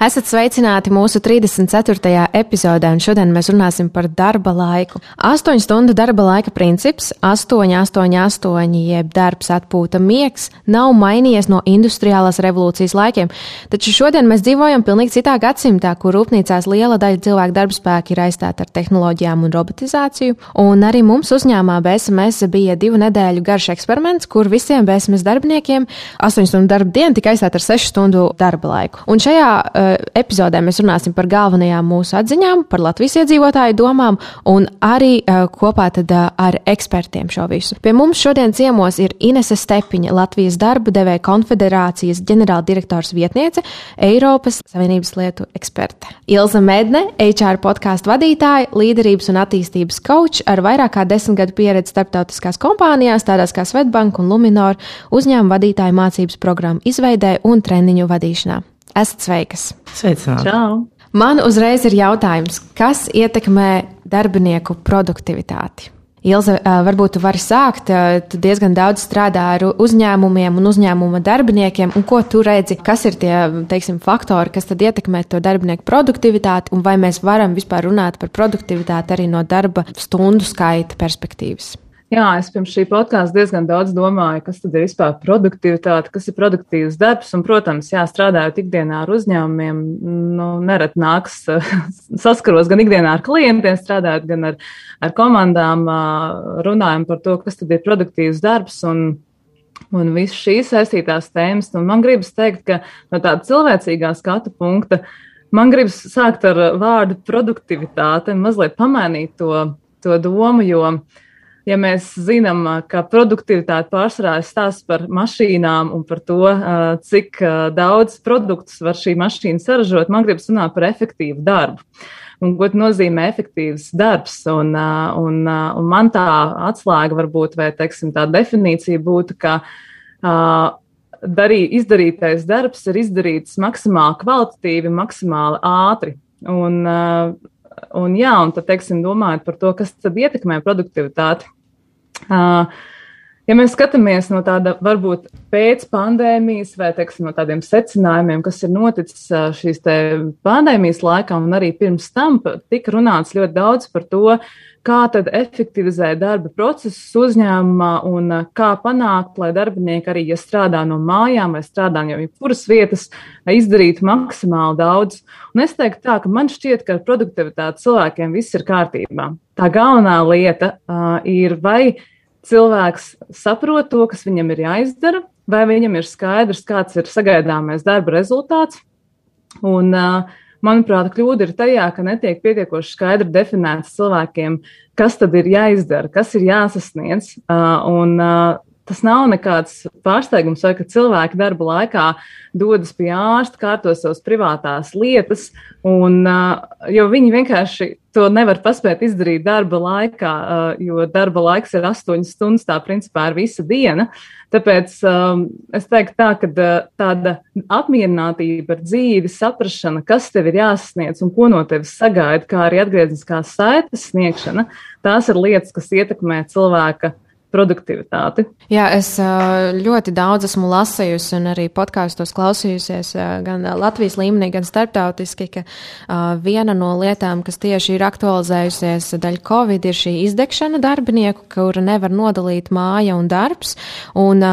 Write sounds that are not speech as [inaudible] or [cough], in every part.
Esat sveicināti mūsu 34. epizodē, un šodien mēs runāsim par darba laiku. 8 stundu darba laika princips, 8, 8, 8, jeb darbs, atpūta, miegs, nav mainījies no industriālās revolūcijas laikiem. Taču šodien mēs dzīvojam pilnīgi citā gadsimtā, kur rūpnīcās liela daļa cilvēku darba spēka ir aizstāta ar tehnoloģijām un robotizāciju. Un arī mums uzņēmumā BSMS bija divu nedēļu garš eksperiments, kur visiem BSMS darbiniekiem 8 stundu darba diena tika aizstāta ar 6 stundu darba laiku. Un šajā epizodē mēs runāsim par galvenajām mūsu atziņām, par Latvijas iedzīvotāju domām un arī kopā ar ekspertiem šo visu. Pie mums šodien ciemos ir Inese Stepiņa, Latvijas darba devēja konfederācijas ģenerāldirektors vietniece, Eiropas Savienības lietu eksperte. Ilza Medne, HR podkāstu vadītāja, līderības un attīstības coach ar vairāk kā desmit gadu pieredzi starptautiskās kompānijās, tādās kā Svetbank un Luminor, uzņēmuma vadītāju mācības programmu izveidē un treniņu vadīšanā. Esat sveikas! Sveicināti! Čau! Man uzreiz ir jautājums, kas ietekmē darbinieku produktivitāti? Ilza, varbūt tu vari sākt. Tu diezgan daudz strādā ar uzņēmumiem un uzņēmuma darbiniekiem. Un ko tu redzi, kas ir tie teiksim, faktori, kas tad ietekmē to darbinieku produktivitāti, un vai mēs varam vispār runāt par produktivitāti arī no darba stundu skaita perspektīvas? Jā, es pirms šī podkāsta diezgan daudz domāju, kas tad ir vispār produktivitāte, kas ir produktīvs darbs. Un, protams, jā, strādājot ikdienā ar uzņēmumiem, nu, nereti nāks [laughs] saskaros gan ikdienā ar klientiem, strādājot gan ar, ar komandām, runājam par to, kas tad ir produktīvs darbs. Un, un visas šīs saistītās tēmas. Un man gribas teikt, ka no tāda cilvēcīgā skatu punkta man gribas sākt ar vārdu produktivitāte, mazliet pamainīt to, to domu, jo uh, ja mēs zinām, ka produktivitāte pārsvarā stāsta par mašīnām un par to, cik daudz produktus var šī mašīna saražot, man gribas runāt par efektīvu darbu. Un, ko nozīmē efektīvs darbs? Un, un, un man tā atslēga varbūt, vai teiksim, tā definīcija būtu, ka darī, izdarītais darbs ir izdarīts maksimāli kvalitatīvi, maksimāli ātri. Un, un, jā, un tad, teiksim, domājot par to, kas tad ietekmē produktivitāti. Uh, ja mēs skatāmies no tāda varbūt pēc pandēmijas vai teiksim, no tādiem secinājumiem, kas ir noticis šīs pandēmijas laikā un arī pirms tam, tika runāts ļoti daudz par to, kā tad efektivizēt darba procesus uzņēmumā un kā panākt, lai darbinieki arī, ja strādā no mājām vai strādā jau jebkuras vietas, izdarītu maksimāli daudz. Un es teiktu tā, ka man šķiet, ka ar produktivitāti cilvēkiem viss ir kārtībā. Tā galvenā lieta uh, ir vai cilvēks saprot to, kas viņam ir jāizdara, vai viņam ir skaidrs, kāds ir sagaidāmais darba rezultāts. Un, manuprāt, kļūda ir tajā, ka netiek pietiekoši skaidri definēts cilvēkiem, kas tad ir jāizdara, kas ir jāsasniedz. Un tas nav nekāds pārsteigums, vai ka cilvēki darba laikā dodas pie ārsta, kārto savas privātās lietas, un, jo viņi vienkārši to nevar paspēt izdarīt darba laikā, jo darba laiks ir astoņas stundas, tā principā ir visa diena. Tāpēc um, es teiktu tā, ka tāda apmierinātība ar dzīvi, saprašana, kas tev ir jāsasniedz un ko no tevis sagaida, kā arī atgriezniskās saites sniegšana, tās ir lietas, kas ietekmē cilvēka produktivitāti. Jā, es ļoti daudz esmu lasījusi un arī podkāstos klausījusies gan Latvijas līmenī, gan starptautiski, ka viena no lietām, kas tieši ir aktualizējusies daļa Covid, ir šī izdegšana darbinieku, kura nevar nodalīt māja un darbs, un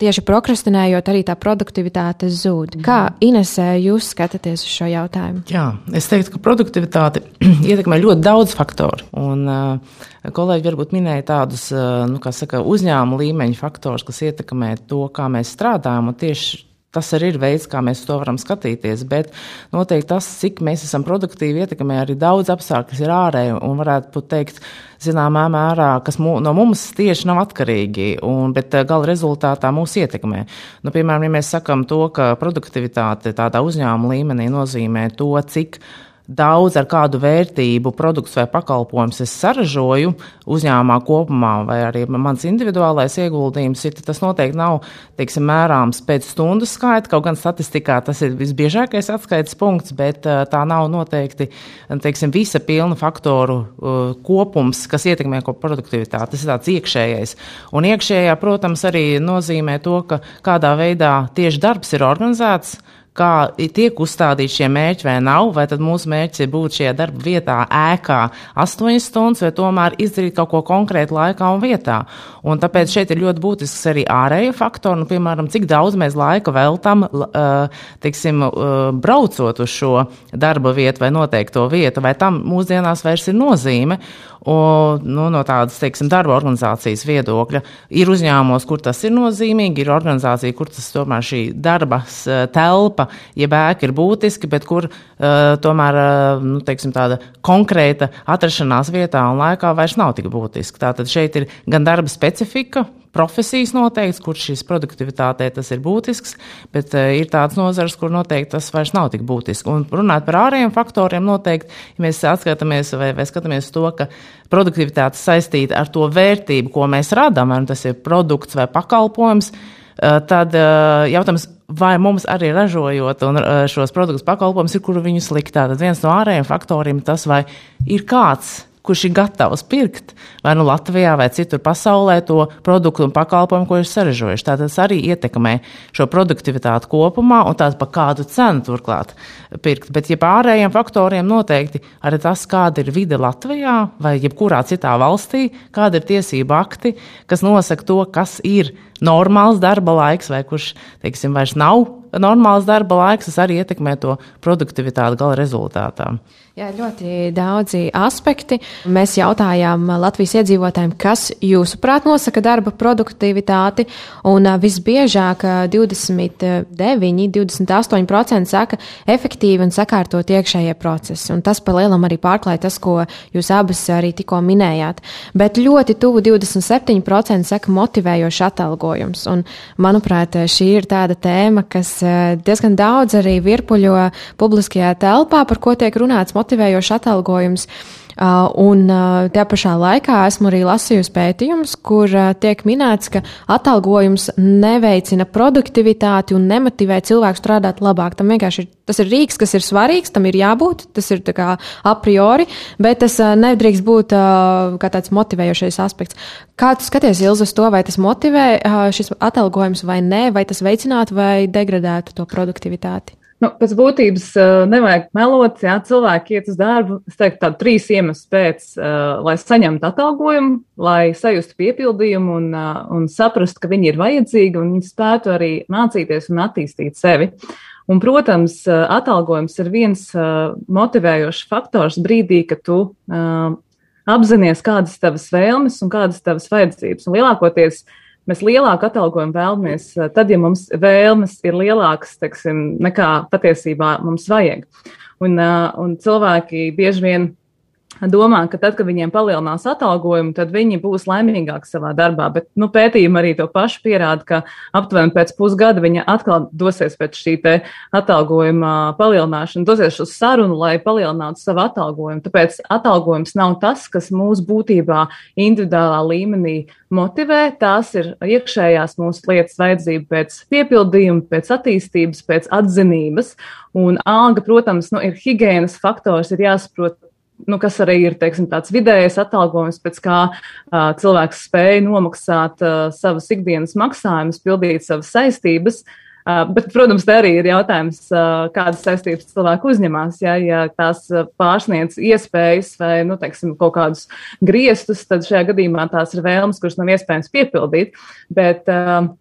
tieši prokrastinējot arī tā produktivitāte zūd. Kā Inesē jūs skatāties uz šo jautājumu? Jā, es teiktu, ka produktivitāte [clears throat] ietekmē ļoti daudz faktoru. Un, Kolēģi varbūt minēja tādus, nu, kā saka, uzņēmuma līmeņa faktors, kas ietekmē to, kā mēs strādājam, tieši tas arī ir veids, kā mēs to varam skatīties. Bet noteikti tas, cik mēs esam produktīvi, ietekmē arī daudz apstākļu, kas ir ārēji un varētu teikt, zināmā mērā, kas mū, no mums tieši nav atkarīgi, un, bet gala rezultātā mūs ietekmē. Nu, piemēram, ja mēs sakam to, ka produktivitāte tādā uzņēmuma līmenī nozīmē to, cik daudz ar kādu vērtību produkts vai pakalpojums es saražoju uzņēmumā kopumā, vai arī mans individuālais ieguldījums ir, tas noteikti nav, teiksim, mērāms pēc stundu skaita, kaut gan statistikā tas ir visbiežākais atskaites punkts, bet tā nav noteikti, teiksim, visa pilna faktoru kopums, kas ietekmē produktivitāti. Tas ir tāds iekšējais. Un iekšējā, protams, arī nozīmē to, ka kādā veidā tieši darbs ir organizēts, kā tiek uzstādīti šie mērķi vai nav, vai tad mūsu mērķis ir būt šajā darba vietā, ēkā astoņas stundas, vai tomēr izdarīt kaut ko konkrētu laikā un vietā. Un tāpēc šeit ir ļoti būtisks arī ārējo faktoru, nu, piemēram, cik daudz mēs laika veltam, teiksim, braucot uz šo darba vietu vai noteikto vietu, vai tam mūsdienās vairs ir nozīme. Un, nu, no tādas teiksim, darba organizācijas viedokļa ir uzņēmumos, kur tas ir nozīmīgi, ir organizācija, kur tas tomēr šī darba telpa, jeb ēka ir būtiski, bet kur uh, tomēr uh, nu, teiksim, tāda konkrēta atrašanās vietā un laikā vairs nav tik būtiska. Tātad šeit ir gan darba specifika profesijas noteikts, kur šīs produktivitātei tas ir būtisks, bet uh, ir tāds nozars, kur noteikti tas vairs nav tik būtiski. Un runāt par ārējiem faktoriem noteikti, ja mēs atskatāmies vai, vai skatāmies to, ka produktivitāte saistīta ar to vērtību, ko mēs radām, vai nu tas ir produkts vai pakalpojums, uh, tad uh, jautājums, vai mums arī ražojot šos produktus pakalpojumus, ir kur viņu sliktā. Tad viens no ārējiem faktoriem tas, vai ir kāds kurš ir gatavs pirkt vai nu Latvijā vai citur pasaulē to produktu un pakalpojumu, ko ir saražojuši. Tātad tas arī ietekmē šo produktivitāti kopumā un tās pa kādu cenu turklāt pirkt. Bet, ja pārējiem faktoriem noteikti arī tas, kāda ir vide Latvijā vai jebkurā citā valstī, kāda ir tiesība akti, kas nosaka to, kas ir normāls darba laiks vai kurš, teiksim, vairs nav normāls darba laiks, tas arī ietekmē to produktivitāti gala rezultātā. Jā, ļoti daudzi aspekti. Mēs jautājām Latvijas iedzīvotājiem, kas jūsuprāt nosaka darba produktivitāti, un visbiežāk 29, 28% saka efektīvi un sakārtot iekšējie procesi. Un tas pa lielam arī pārklāja tas, ko jūs abas arī tikko minējāt. Bet ļoti tuvu 27% saka motivējošs atalgojums. Un, manuprāt, šī ir tāda tēma, kas diezgan daudz arī virpuļo publiskajā telpā, par ko tiek runāts motivējošs atalgojums. Uh, un uh, tajā pašā laikā esmu arī lasījusi pētījumus, kur uh, tiek minēts, ka atalgojums neveicina produktivitāti un nemotivē cilvēku strādāt labāk. Tam vienkārši ir, tas ir rīks, kas ir svarīgs, tam ir jābūt, tas ir kā a priori, bet tas nedrīkst būt kā tāds motivējošais aspekts. Kā tu skaties, Ilza, to, vai tas motivē šis atalgojums vai nē, vai tas veicinātu vai degradētu to produktivitāti? Nu, pēc būtības uh, nevajag melot, jā, cilvēki iet uz darbu, es teiktu, tādu trīs iemeslu pēc, uh, lai saņemtu atalgojumu, lai sajustu piepildījumu un, uh, un saprastu, ka viņi ir vajadzīgi un viņi spētu arī mācīties un attīstīt sevi. Un, protams, atalgojums ir viens motivējošs faktors brīdī, kad tu apzinājies, kādas tavas vēlmes un kādas tavas vajadzības. Un lielākoties uh, mēs lielāku atalgojumu vēlamies, eh, tad, ja mums vēlmes ir lielākas teksim, nekā patiesībā mums vajag. Un, eh, un cilvēki bieži vien domā, ka tad, kad viņiem palielinās atalgojumu, tad viņi būs laimīgāki savā darbā. Bet nu, pētījumi arī to pašu pierāda, ka aptuveni pēc pusgada viņa atkal dosies pēc šī atalgojuma palielināšanas, dosies uz sarunu, lai palielinātu savu atalgojumu. Tāpēc atalgojums nav tas, kas mūs būtībā individuālā līmenī motivē. Tās ir iekšējās mūsu lietas vajadzība pēc piepildījuma, pēc attīstības, pēc atzinības. Un alga, protams, nu, ir higiēnas faktors, ir jāsaprot, nu, kas arī ir teiksim, tāds vidējais atalgojums, pēc kā uh, cilvēks spēja nomaksāt uh, savas ikdienas maksājumus, pildīt savas saistības. Uh, bet, protams, te arī ir jautājums, uh, kādas saistības cilvēku uzņemās. Ja, ja tās pārsniedz iespējas vai nu, teiksim, kaut kādus griestus, tad šajā gadījumā tās ir vēlmes, kuras nav iespējams piepildīt. Bet, uh,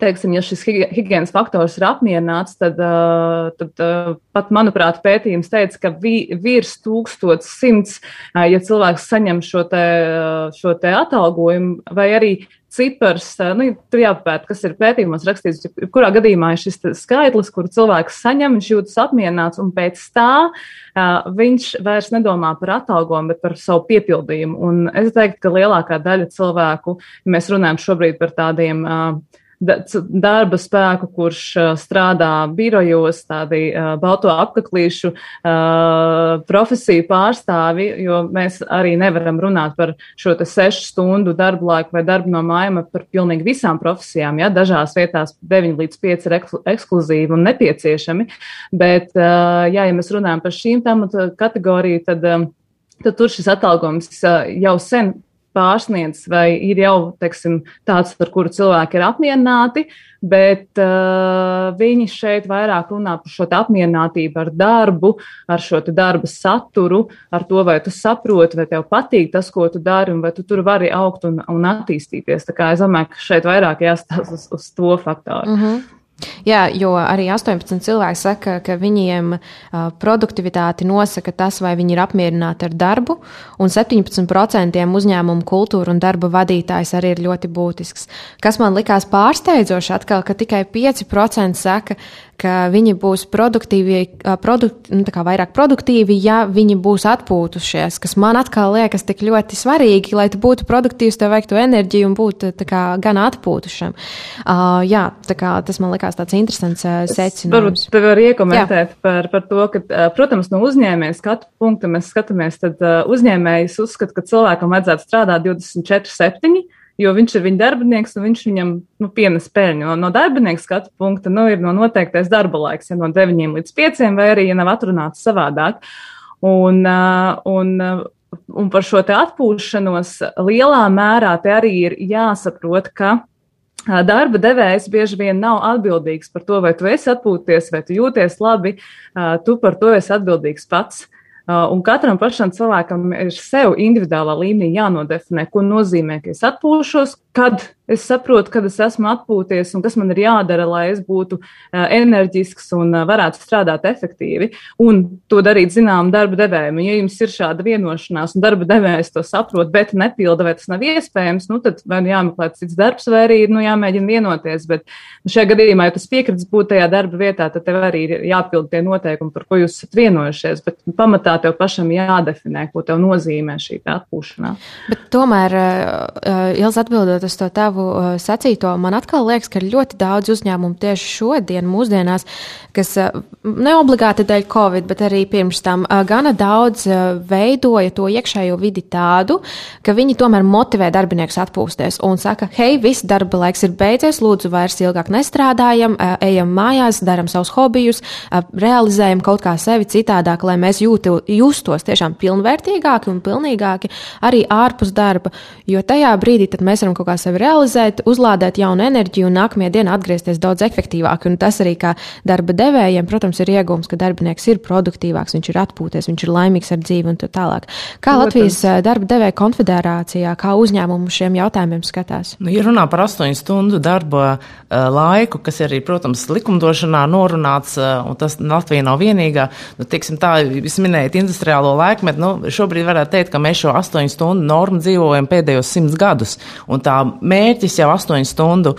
teiksim, ja šis higiēnas faktors ir apmierināts, tad, tad pat, manuprāt, pētījums teica, ka vi, virs 1100, ja cilvēks saņem šo te, šo te atalgojumu, vai arī cipars, nu, tur jāpapēta, kas ir pētījumos rakstīts, kurā gadījumā ir šis skaitlis, kur cilvēks saņem, viņš jūtas apmierināts, un pēc tā uh, viņš vairs nedomā par atalgojumu, bet par savu piepildījumu. Un es teiktu, ka lielākā daļa cilvēku, ja mēs runājam šobrīd par tādiem uh, darba spēku, kurš strādā birojos, tādi balto apaklīšu profesiju pārstāvi, jo mēs arī nevaram runāt par šo te sešu stundu darbu laiku vai darbu no mājām par pilnīgi visām profesijām. Ja? Dažās vietās 9 līdz 5 ir ekskluzīvi un nepieciešami, bet, jā, ja mēs runājam par šīm tematu kategoriju, tad, tad tur šis atalgojums jau sen pārsniedz vai ir jau teiksim, tāds, ar kuru cilvēki ir apmierināti, bet uh, viņi šeit vairāk runā par šo apmierinātību ar darbu, ar šo darba saturu, ar to, vai tu saproti, vai tev patīk tas, ko tu dari, un vai tu tur vari augt un, un attīstīties. Tā kā es domāju, ka šeit vairāk jāstāsta uz, uz to faktoru. Mm -hmm. Jā, jo arī 18 cilvēki saka, ka viņiem produktivitāti nosaka tas, vai viņi ir apmierināti ar darbu, un 17% uzņēmumu kultūra un darba vadītājs arī ir ļoti būtisks. Kas man likās pārsteidzoši atkal, ka tikai 5% saka, ka viņi būs produktīvi, produkt, nu, vairāk produktīvi, ja viņi būs atpūtušies, kas man atkal liekas tik ļoti svarīgi, lai tu būtu produktīvs, tev vajag to enerģiju un būt kā, gan atpūtušam. Uh, jā, kā, tas man likās tāds interesants uh, secinājums. Varbūt te var iekomentēt par, par to, ka, uh, protams, no uzņēmēja skatu punkta mēs skatāmies, tad uh, uzņēmējs uzskata, ka cilvēkam vajadzētu strādāt 24-7 jo viņš ir viņa darbinieks un viņš viņam nu, pienes peļņu. No, no darbinieka skatu punkta nu, ir no noteiktais darba laiks, ja no 9 līdz 5, vai arī, ja nav atrunāts savādāk. Un, un, un par šo te atpūšanos lielā mērā te arī ir jāsaprot, ka Darba devējs bieži vien nav atbildīgs par to, vai tu esi atpūties, vai tu jūties labi. Tu par to esi atbildīgs pats. Uh, un katram pašam cilvēkam ir sev individuālā līmenī jānodefinē, ko nozīmē, ka es atpūšos, kad es saprotu, kad es esmu atpūties un kas man ir jādara, lai es būtu uh, enerģisks un uh, varētu strādāt efektīvi. Un to darīt zinām darba devējiem. Ja jums ir šāda vienošanās un darba devējs to saprot, bet nepilda vai tas nav iespējams, nu tad vai nu jāmeklē cits darbs, vai arī nu, jāmēģina vienoties. Bet nu, šajā gadījumā, ja tas piekrits būt tajā darba vietā, tad tev arī ir jāpilda tie noteikumi, par ko jūs esat vienojušies. Bet pamatā tev pašam jādefinē, ko tev nozīmē šī atpūšanās. Bet tomēr, Ilza atbildot uz to tavu uh, sacīto, man atkal liekas, ka ir ļoti daudz uzņēmumu tieši šodien, mūsdienās, kas uh, neobligāti dēļ Covid, bet arī pirms tam uh, gana daudz uh, veidoja to iekšējo vidi tādu, ka viņi tomēr motivē darbiniekus atpūsties un saka, hei, viss darba laiks ir beidzies, lūdzu, vairs ilgāk nestrādājam, uh, ejam mājās, daram savus hobijus, uh, realizējam kaut kā sevi citādāk, lai mēs jūtu, justos tiešām pilnvērtīgāki un pilnīgāki arī ārpus darba, jo tajā brīdī mēs varam kaut kā sevi realizēt uzlādēt jaunu enerģiju un nākamajā dienā atgriezties daudz efektīvāk. Un tas arī kā darba devējiem, protams, ir iegūms, ka darbinieks ir produktīvāks, viņš ir atpūties, viņš ir laimīgs ar dzīvi un tā tālāk. Kā protams. Latvijas eh, darba devēja konfederācijā, kā uzņēmumu šiem jautājumiem skatās? Nu, ja runā par astoņu stundu darba uh, laiku, kas arī, protams, likumdošanā norunāts, uh, un tas Latvija nav vienīgā, nu, tiksim tā, jūs minējat industriālo laikmetu, nu, šobrīd varētu teikt, ka mēs šo astoņu stundu normu dzīvojam pēdējos simts gadus, un tā mērķis jau astoņu stundu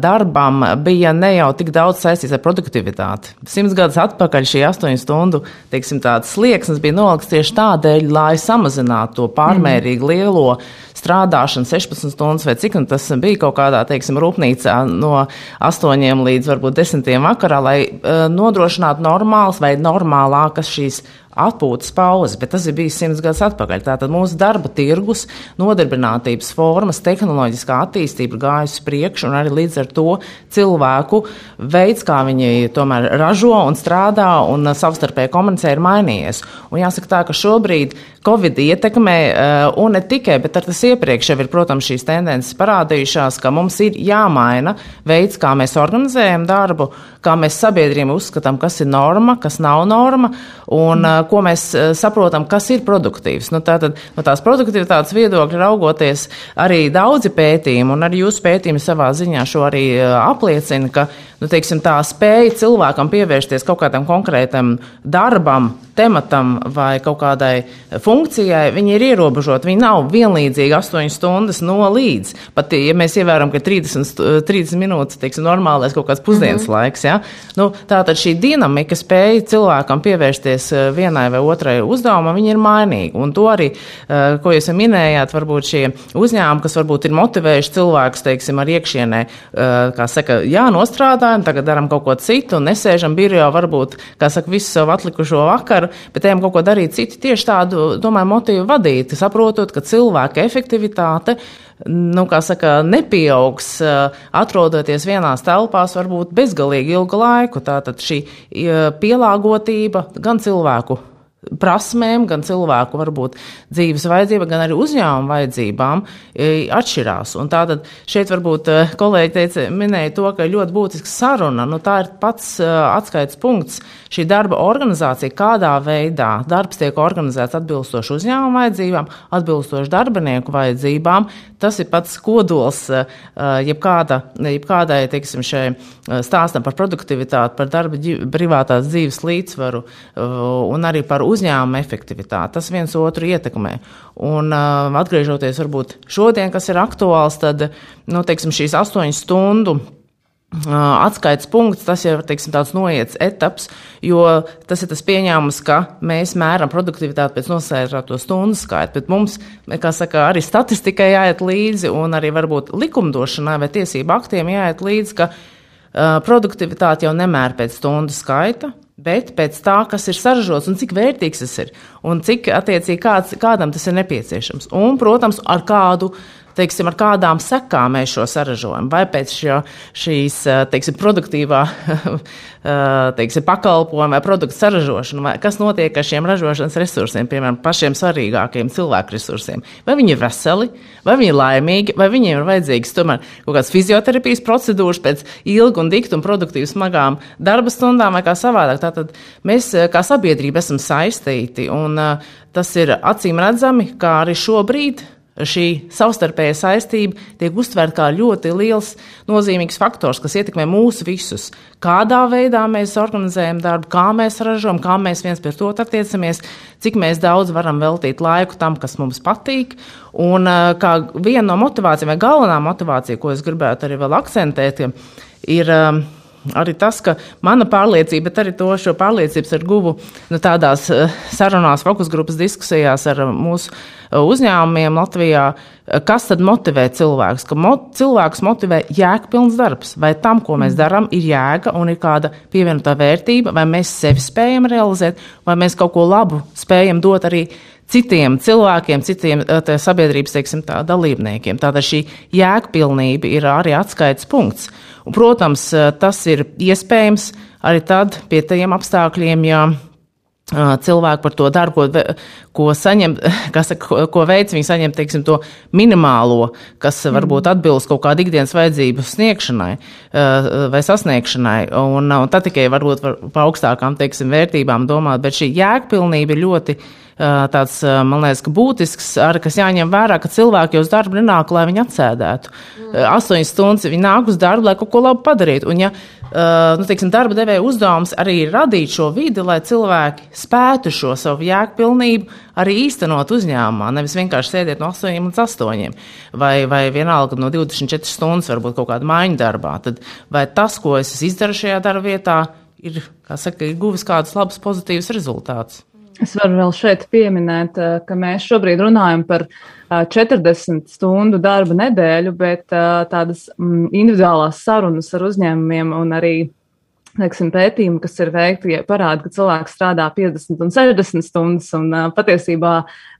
darbam bija ne jau tik daudz saistīts ar produktivitāti. Simts gadus atpakaļ šī astoņu stundu teiksim, slieksnis bija nolikts tieši tādēļ, lai samazinātu to pārmērīgi mm. Lielo strādāšanu, 16 stundas vai cik tas bija kaut kādā teiksim, rūpnīcā no 8 līdz varbūt 10 vakarā, lai uh, nodrošinātu normālas vai normālākas šīs atpūtas pauzes, bet tas ir bijis simts gadus atpakaļ. Tātad mūsu darba tirgus, nodarbinātības formas, tehnoloģiskā attīstība gājusi priekšu, un arī līdz ar to cilvēku veids, kā viņi tomēr ražo un strādā un savstarpēji komunicē, ir mainījies. Un jāsaka tā, ka šobrīd Covid ietekmē, eh, un ne tikai, bet tas iepriekš jau ir, protams, šīs tendences parādījušās, ka mums ir jāmaina veids, kā mēs organizējam darbu, kā mēs sabiedrību uzskatām, kas ir norma, kas nav norma, un mm. ko mēs saprotam, kas ir produktīvs. Nu, tātad, no tās produktivitātes viedokļa raugoties, arī daudzi pētījumi, un arī jūsu pētījumi savā ziņā šo arī apliecina, ka nu, teiksim, tā spēja cilvēkam pievērsties kaut kādam konkrētam darbam, tematam vai kaut kādai funkcijai, viņi ir ierobežoti. Viņi nav vienlīdzīgi 8 stundas no līdz. Pat, ja mēs ievērām, ka 30, 30 minūtes, teiksim, normālais kaut kāds pusdienas mm -hmm. laiks, ja? nu, tā tad šī dinamika spēja cilvēkam pievērsties vienai vai otrai uzdevumam, ir mainīgi. Un to arī, ko jūs minējāt, varbūt šie uzņēmumi, kas varbūt ir motivējuši cilvēkus, teiksim, ar iekšienē, kā saka, jā, nostrādājam, tagad daram kaut ko citu un nesēžam birojā varbūt, kā saka, visu savu atlikušo vakaru, bet ejam kaut ko darīt citu. Tieši tādu, domāju, motīvu vadīt, saprotot, ka cilvēka efektivitāte nu, saka, nepieaugs, atrodoties vienās telpās, varbūt bezgalīgi ilgu laiku. Tātad šī pielāgotība gan cilvēku prasmēm, gan cilvēku varbūt dzīves vajadzībām, gan arī uzņēmuma vajadzībām e, atšķirās. Un tātad šeit varbūt e, kolēģi teica, minēja to, ka ļoti būtiska saruna, nu tā ir pats e, atskaits punkts, šī darba organizācija, kādā veidā darbs tiek organizēts atbilstoši uzņēmuma vajadzībām, atbilstoši darbinieku vajadzībām, tas ir pats kodols jebkāda, jebkādai, teiksim, šai stāstam par produktivitāti, par darba privātās dzīves līdzsvaru un arī par uzņēmuma efektivitāti. Tas viens otru ietekmē. Un uh, atgriežoties varbūt šodien, kas ir aktuāls, tad nu, teiksim, šīs astoņas stundu. Uh, atskaites punkts, tas jau teiksim, tāds noiets etaps, jo tas ir tas pieņēmums, ka mēs mēram produktivitāti pēc nosērāto stundu skaita, bet mums, kā saka, arī statistikai jāiet līdzi un arī varbūt likumdošanai vai tiesību aktiem jāiet līdzi, ka uh, produktivitāte jau nemēr pēc stundu skaita, bet pēc tā, kas ir saražots un cik vērtīgs tas ir, un cik attiecīgi kāds, kādam tas ir nepieciešams. Un, protams, ar kādu teiksim, ar kādām sekām mēs šo saražojam, vai pēc šo, šīs teiksim, produktīvā [laughs] teiksim, pakalpojuma vai produktu saražošana, vai kas notiek ar šiem ražošanas resursiem, piemēram, pašiem svarīgākajiem cilvēku resursiem. Vai viņi ir veseli, vai viņi ir laimīgi, vai viņiem ir vajadzīgas tomēr kaut kādas fizioterapijas procedūras pēc ilgu un diktu un produktīvu smagām darba stundām vai kā savādāk. Tātad mēs kā sabiedrība esam saistīti, un tas ir acīm redzami, kā arī šobrīd šī savstarpējā saistība tiek uztverta kā ļoti liels, nozīmīgs faktors, kas ietekmē mūsu visus. Kādā veidā mēs organizējam darbu, kā mēs ražojam, kā mēs viens pret otru attiecamies, cik daudz varam veltīt laiku tam, kas mums patīk. Un kā viena no motivācijām, vai galvenā motivācija, ko es gribētu arī vēl akcentēt, ir arī tas, ka mana pārliecība, bet arī to šo pārliecības ar guvu nu, tādās sarunās, fokus grupas diskusijās ar mūsu uzņēmumiem Latvijā, kas tad motivē cilvēkus? Ka mo cilvēkus motivē jēgpilns darbs, vai tam, ko mēs darām, ir jēga un ir kāda pievienotā vērtība, vai mēs sevi spējam realizēt, vai mēs kaut ko labu spējam dot arī citiem cilvēkiem, citiem sabiedrības teiksim, tā, dalībniekiem. Tātad šī jēgpilnība ir arī atskaites punkts. Un, protams, tas ir iespējams arī tad pie tiem apstākļiem, ja cilvēki par to darbu, ko, ko saņem, [laughs] kas, ko, ko veids, viņi saņem, teiksim, to minimālo, kas varbūt atbilst kaut kādu ikdienas vajadzību sniegšanai vai sasniegšanai, un, un tad tikai varbūt var par augstākām, teiksim, vērtībām domāt, bet šī jēgpilnība ir ļoti tāds, man liekas, ka būtisks, arī kas jāņem vērā, ka cilvēki uz darbu nenāk, lai viņi atsēdētu. Mm. Astoņas stundas viņi nāk uz darbu, lai kaut ko labu padarītu. Un, ja nu, teiksim, darba devēja uzdevums arī ir radīt šo vidi, lai cilvēki spētu šo savu jēgpilnību arī īstenot uzņēmumā. Nevis vienkārši sēdēt no 8 līdz 8, vai, vai vienalga no 24 stundas, varbūt kaut kāda maiņa darbā. Tad vai tas, ko es izdaru šajā darba vietā, ir, kā saka, ir guvis kādus labus, pozitīvus rezultātus? Es varu vēl šeit pieminēt, eh, ka mēs šobrīd runājam par 40 eh, stundu darba nedēļu, bet eh, tādas mm, individuālās sarunas ar uzņēmumiem un arī teiksim, pētījumi, kas ir veikti, ja parāda, ka cilvēks strādā 50 un 60 stundas, un uh, patiesībā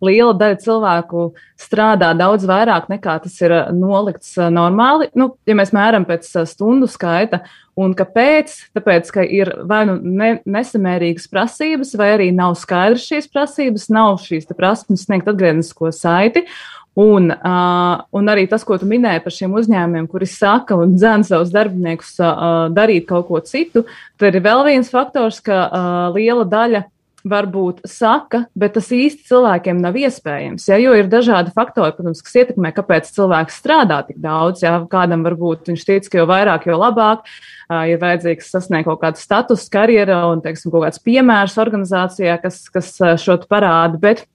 liela daļa cilvēku strādā daudz vairāk nekā tas ir nolikts uh, normāli, nu, ja mēs mēram pēc uh, stundu skaita. Un kāpēc? Tāpēc, ka ir vai nu ne, nesamērīgas prasības, vai arī nav skaidrs šīs prasības, nav šīs prasības sniegt atgrieznisko saiti. Un, uh, un arī tas, ko tu minēji par šiem uzņēmumiem, kuri saka un dzēna savus darbiniekus uh, darīt kaut ko citu, tad ir vēl viens faktors, ka uh, liela daļa varbūt saka, bet tas īsti cilvēkiem nav iespējams. Ja, jo ir dažādi faktori, protams, kas ietekmē, kāpēc cilvēks strādā tik daudz. Ja, kādam varbūt viņš tic, ka jo vairāk, jo labāk uh, ir vajadzīgs sasniegt kaut kādu statusu, karjeru un, teiksim, kaut kāds piemērs organizācijā, kas, kas šo parāda. Bet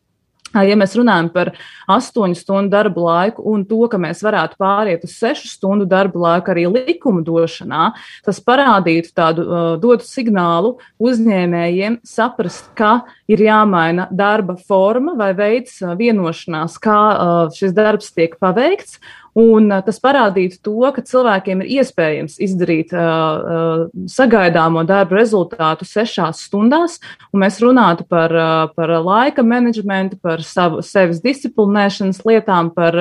Ja mēs runājam par astoņu stundu darba laiku un to, ka mēs varētu pāriet uz sešu stundu darba laiku arī likuma došanā, tas parādītu tādu, dotu signālu uzņēmējiem saprast, ka ir jāmaina darba forma vai veids vienošanās, kā šis darbs tiek paveikts. Un tas parādītu to, ka cilvēkiem ir iespējams izdarīt uh, sagaidāmo darbu rezultātu sešās stundās, un mēs runātu par, uh, par laika menedžmentu, par savu, sevis disciplinēšanas lietām, par,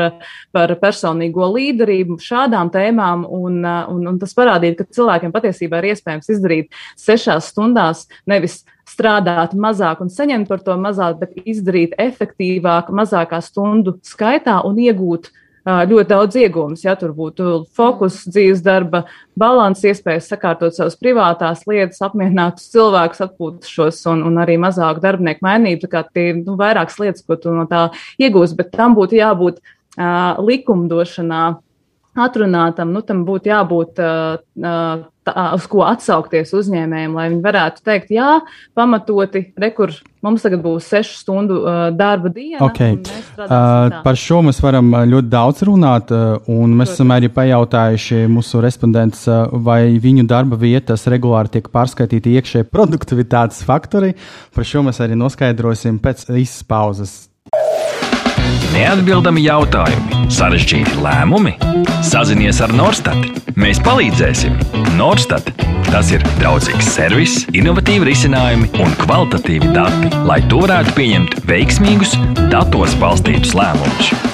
par personīgo līderību, šādām tēmām, un, uh, un, un tas parādītu, ka cilvēkiem patiesībā ir iespējams izdarīt sešās stundās nevis strādāt mazāk un saņemt par to mazāk, bet izdarīt efektīvāk, mazākā stundu skaitā un iegūt ļoti daudz iegūmus. Ja tur būtu fokus, dzīves darba balans, iespējas sakārtot savas privātās lietas, apmierināt cilvēkus, atpūtušos un, un arī mazāku darbinieku mainību. Tā kā tie ir nu, vairākas lietas, ko tu no tā iegūsi, bet tam būtu jābūt uh, likumdošanā atrunātam, nu, tam būtu jābūt uh, tā, uz ko atsaukties uzņēmējiem, lai viņi varētu teikt, jā, pamatoti, rekur, mums tagad būs sešu stundu uh, darba diena. Okay. Uh, par šo mēs varam ļoti daudz runāt, uh, un mēs Protams. esam arī pajautājuši mūsu respondents, uh, vai viņu darba vietas regulāri tiek pārskaitīti iekšēji produktivitātes faktori. Par šo mēs arī noskaidrosim pēc īsas pauzes. Neatbildami jautājumi, sarežģīti lēmumi. Sazinies ar Norstat. Mēs palīdzēsim. Norstat. Tas ir draudzīgs servis, innovatīvi risinājumi un kvalitatīvi dati, lai tu varētu pieņemt veiksmīgus, datos balstītus lēmumus.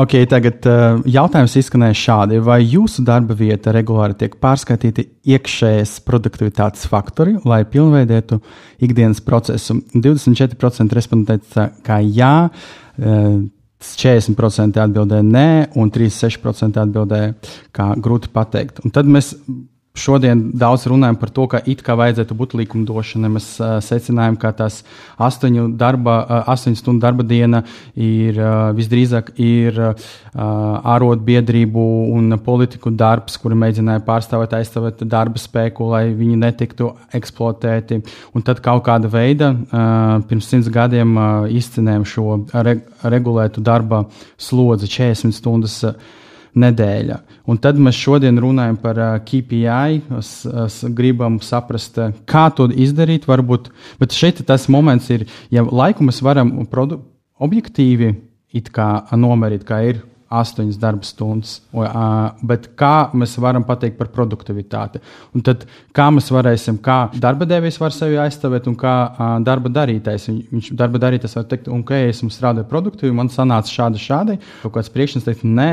LV Ok, tagad uh, jautājums izskanēja šādi. Vai jūsu darba vieta regulāri tiek pārskaitīti iekšējas produktivitātes faktori, lai pilnveidētu ikdienas procesu? 24% respondenti teica, ka jā, uh, 40% atbildēja nē, un 36% atbildēja, ka grūti pateikt. Un tad mēs Šodien daudz runājam par to, ka it kā vajadzētu būt likumdošanai. Mēs uh, secinājām, ka tās astoņu, darba, uh, astoņu stundu darba diena ir uh, visdrīzāk ir uh, ārotbiedrību un politiku darbs, kuri mēģināja pārstāvēt, aizstāvēt darba spēku, lai viņi netiktu eksploatēti. Un tad kaut kāda veida uh, pirms simts gadiem uh, izcinējām šo re regulētu darba slodzi 40 stundas. Uh, nedēļa. Un tad mēs šodien runājam par KPI, es, es gribam saprast, kā to izdarīt. Varbūt, bet šeit tas moments ir, ja laiku mēs varam objektīvi nomērīt, kā ir astoņas darba stundas. Bet kā mēs varam pateikt par produktivitāti? Un tad kā mēs varēsim, kā darba devējs var sevi aizstāvēt un kā darba darītājs. Viņš darba darītājs var teikt, ja esmu strādājis produktīvi, man sanāca šādi, šādi. Kaut kāds priekšnieks teikt, nē,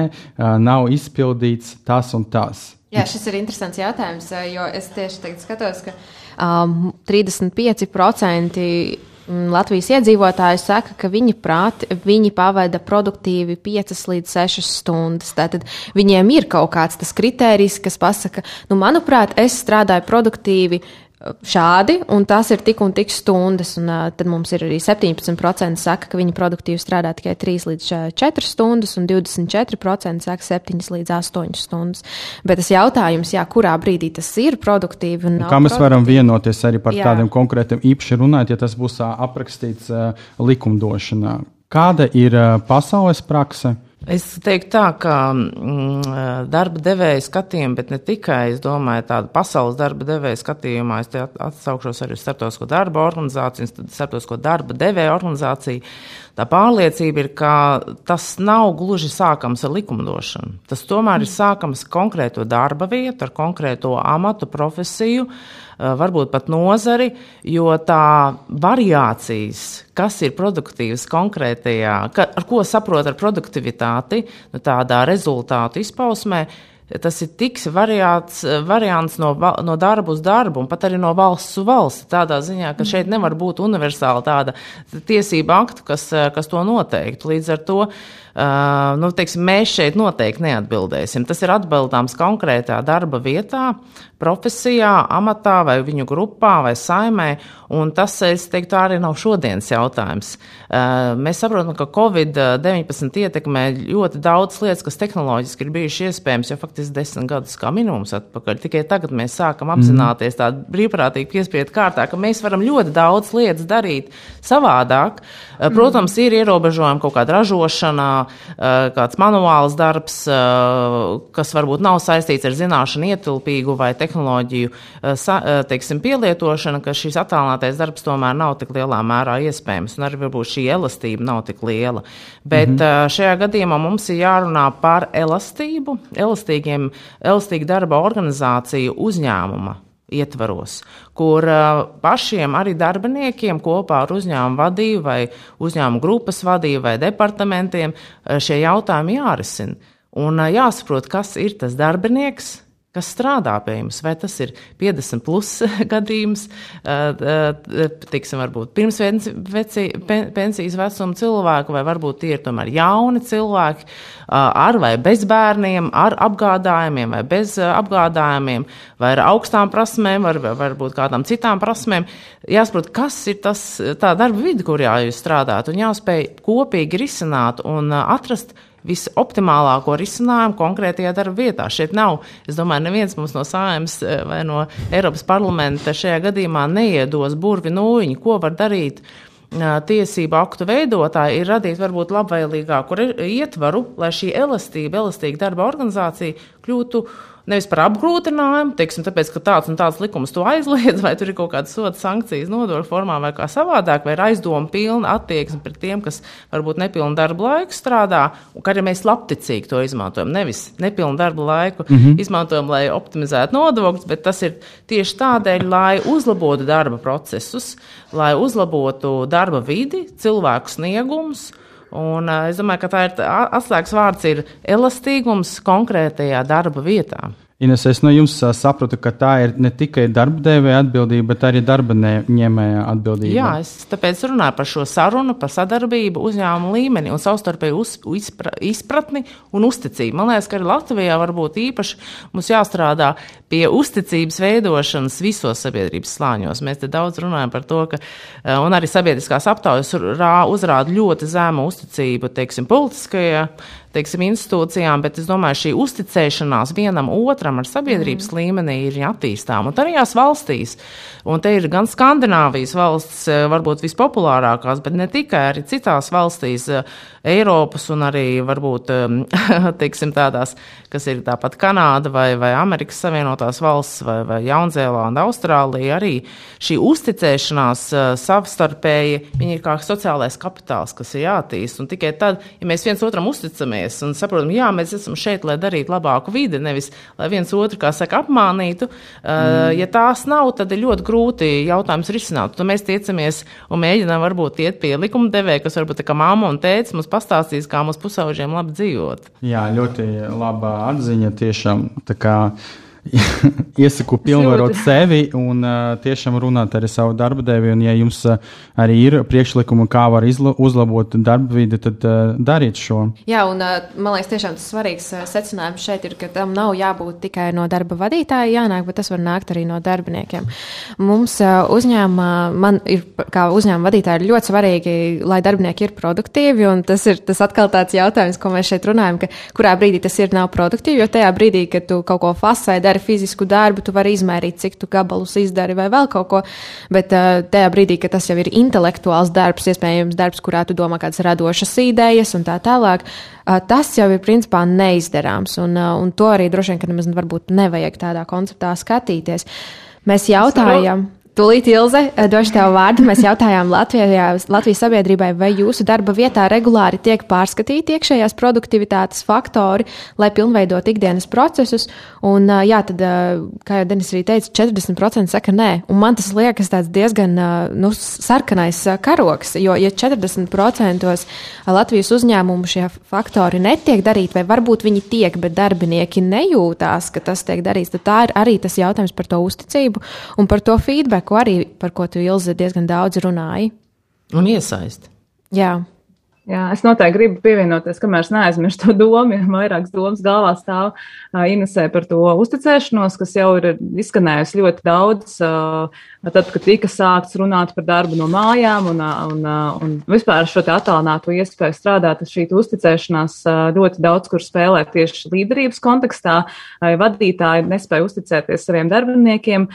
nav izpildīts tas un tas. Jā, šis ir interesants jautājums, jo es tieši tagad skatos, ka um, 35% Mm, Latvijas iedzīvotāji saka, ka viņi prāt, viņi pavada produktīvi 5 līdz 6 stundas. Tātad viņiem ir kaut kāds tas kritērijs, kas pasaka, nu, manuprāt, es strādāju produktīvi šādi, un tas ir tik un tik stundas. Un, uh, tad mums ir arī 17% saka, ka viņi produktīvi strādā tikai 3 līdz 4 stundas, un 24% saka 7 līdz 8 stundas. Bet tas jautājums, jā, kurā brīdī tas ir produktīvi un, un kā mēs varam vienoties arī par jā. tādiem konkrētiem īpaši runājot, ja tas būs aprakstīts uh, likumdošanā. Kāda ir uh, pasaules prakse? Es teiktu tā, ka mm, darba devēja skatījuma, bet ne tikai, es domāju, tāda pasaules darba devēja skatījumā, es atsaukšos arī uz starptautisko darba organizāciju, starptautisko darba devēja organizāciju. Tā pārliecība ir, ka tas nav gluži sākams ar likumdošanu. Tas tomēr ir sākams konkrēto darba vietu, ar konkrēto amatu, profesiju, eh, varbūt pat nozari, jo tā variācijas, kas ir produktīvas konkrētajā, ka, ar ko saprot ar produktivitāti, nu, tādā rezultātu izpausmē, tas ir tik variāts, variants no, no darba uz darbu, un pat arī no valsts uz valsti. Tādā ziņā, ka šeit nevar būt universāla tāda tiesība aktu, kas, kas to noteiktu. Līdz ar to Uh, nu, teiksim, mēs šeit noteikti neatbildēsim. Tas ir atbildāms konkrētā darba vietā, profesijā, amatā vai viņu grupā vai saimē. Un tas, es teiktu, arī nav šodienas jautājums. Uh, mēs saprotam, ka Covid-19 ietekmē ļoti daudz lietas, kas tehnoloģiski ir bijušas iespējams jau faktiski desmit gadus kā minimums atpakaļ. Tikai tagad mēs sākam apzināties tādā brīvprātīgi piespiedu kārtā, ka mēs varam ļoti daudz lietas darīt savādāk. Uh, protams, ir ierobežojumi kaut kāda ražošanā, uh, kāds manuāls darbs, kas varbūt nav saistīts ar zināšanu ietilpīgu vai tehnoloģiju teiksim, pielietošanu, ka attālinātās attālinātais darbs tomēr nav tik lielā mērā iespējams, un arī varbūt šī elastība nav tik liela. Bet mm -hmm. šajā gadījumā mums ir jārunā par elastību, elastīgiem, elastīgu darba organizāciju uzņēmuma ietvaros, kur pašiem arī darbiniekiem kopā ar uzņēmumu vadību vai uzņēmumu grupas vadību vai departamentiem šie jautājumi jārisina. Un jāsaprot, kas ir tas darbinieks, kas strādā pie jums. Vai tas ir 50 plus [laughs] gadījums, tiksim, varbūt pirms pensijas vecuma cilvēku, vai varbūt tie ir tomēr jauni cilvēki ar vai bez bērniem, ar apgādājumiem vai bez apgādājumiem, vai ar augstām prasmēm, vai varbūt kādām citām prasmēm. Jāsaprot, kas ir tas, tā darba vidi, kurā jūs strādājat, un jāspēj kopīgi risināt un atrast visoptimālāko risinājumu konkrētajā darba vietā. Šeit nav, es domāju, neviens mums no sājums eh, vai no Eiropas parlamenta šajā gadījumā neiedos burvi nūjiņu, ko var darīt. Eh, tiesību aktu veidotāji ir radīt varbūt labvēlīgāku ietvaru, lai šī elastība, elastīga darba organizācija kļūtu uh, nevis par apgrūtinājumu, teiksim, tāpēc, ka tāds un tāds likums to aizliedz, [laughs] vai tur ir kaut kādas soda sankcijas nodokļu formā vai kā savādāk, vai ir aizdoma pilna attieksme pret tiem, kas varbūt nepilnu darba laiku strādā, un ka arī mēs labticīgi to izmantojam. Nevis nepilnu darba laiku mm -hmm. izmantojam, lai optimizētu nodokļus, bet tas ir tieši tādēļ, lai uzlabotu darba procesus, lai uzlabotu darba vidi, cilvēku sniegumus. Un, es domāju, ka tā ir atslēgas vārds ir elastīgums konkrētajā darba vietā. Ines, es no jums sapratu, ka tā ir ne tikai darba devēja atbildība, bet arī darba ņēmēja atbildība. Jā, es tāpēc runāju par šo sarunu, par sadarbību uzņēmumu līmeni un savstarpēju uz, izpra, izpratni un uzticību. Man liekas, ka arī Latvijā varbūt īpaši mums jāstrādā pie uzticības veidošanas visos sabiedrības slāņos. Mēs te daudz runājam par to, ka arī sabiedriskās aptaujas uzrāda ļoti zemu uzticību, teiksim, politiskajai teiksim, institūcijām, bet es domāju, šī uzticēšanās vienam otram ar sabiedrības mm. līmenī ir attīstāma. Un tajās valstīs, un te ir gan Skandināvijas valsts, eh, varbūt vispopulārākās, bet ne tikai arī citās valstīs, eh, Eiropas un arī varbūt [laughs] teiksim, tādās, kas ir tāpat Kanāda vai, vai Amerikas Savienotās valsts vai, vai Jaunzēlanda, Austrālija, arī šī uzticēšanās eh, savstarpēji, viņi ir kā sociālais kapitāls, kas ir jātīst. Un tikai tad, ja mēs viens otram uzticamies un saprotam, jā, mēs esam šeit, lai darītu labāku vidi, nevis lai viens otru, kā saka, apmānītu, mm. ja tās nav, tad ir ļoti grūti jautājums risināt. Tad mēs tiecamies un mēģinām varbūt iet pie likuma devēja, kas varbūt tā kā māma un tēcis mums pastāstīs, kā mums pusauģiem labi dzīvot. Jā, ļoti laba atziņa tiešām. [laughs] iesaku pilnvarot sevi un uh, tiešām runāt ar savu darba devēju. Un, ja jums uh, arī ir priekšlikumi, kā var uzlabot darba vidi, tad uh, dariet šo. Jā, un uh, man liekas, tiešām tas svarīgs uh, secinājums šeit ir, ka tam nav jābūt tikai no darba vadītāja jānāk, bet tas var nākt arī no darbiniekiem. Mums uh, uzņēmumā, man ir kā uzņēmuma vadītāji ļoti svarīgi, lai darbinieki ir produktīvi, un tas ir tas atkal tāds jautājums, ko mēs šeit runājam, ka kurā brīdī tas ir nav produktīvi, jo tajā brīdī, kad tu kaut ko fasē dari, dari fizisku darbu, tu vari izmērīt, cik tu gabalus izdari vai vēl kaut ko. Bet uh, tajā brīdī, kad tas jau ir intelektuāls darbs, iespējams, darbs, kurā tu domā kādas radošas idejas un tā tālāk, uh, tas jau ir principā neizdarāms. Un, uh, un to arī droši vien, ka nemaz varbūt nevajag tādā konceptā skatīties. Mēs jautājam. Tūlīt, Ilze, došu tev vārdu. Mēs jautājām Latvijā, Latvijas sabiedrībai, vai jūsu darba vietā regulāri tiek pārskatīti iekšējās produktivitātes faktori, lai pilnveidot ikdienas procesus. Un, jā, tad, kā jau Denis arī teica, 40% saka nē. Un man tas liekas diezgan nu, sarkanais karoks, jo, ja 40% Latvijas uzņēmumu šie faktori netiek darīti, vai varbūt viņi tiek, bet darbinieki nejūtās, ka tas tiek darīts, tad tā ir arī tas jautājums par to uzticību un par to feedback ko arī par ko tu Ilze diezgan daudz runāji. Un iesaisti. Jā. Jā, es noteikti gribu pievienoties, kamēr es neaizmirstu to domu, ja vairākas domas galvā stāv Inesē par to uzticēšanos, kas jau ir izskanējusi ļoti daudz. Tad, kad tika sākts runāt par darbu no mājām un, un, un vispār šo attālināto iespēju strādāt, šī uzticēšanās ļoti daudz kur spēlē tieši līderības kontekstā. Vadītāji nespēja uzticēties saviem darbiniekiem.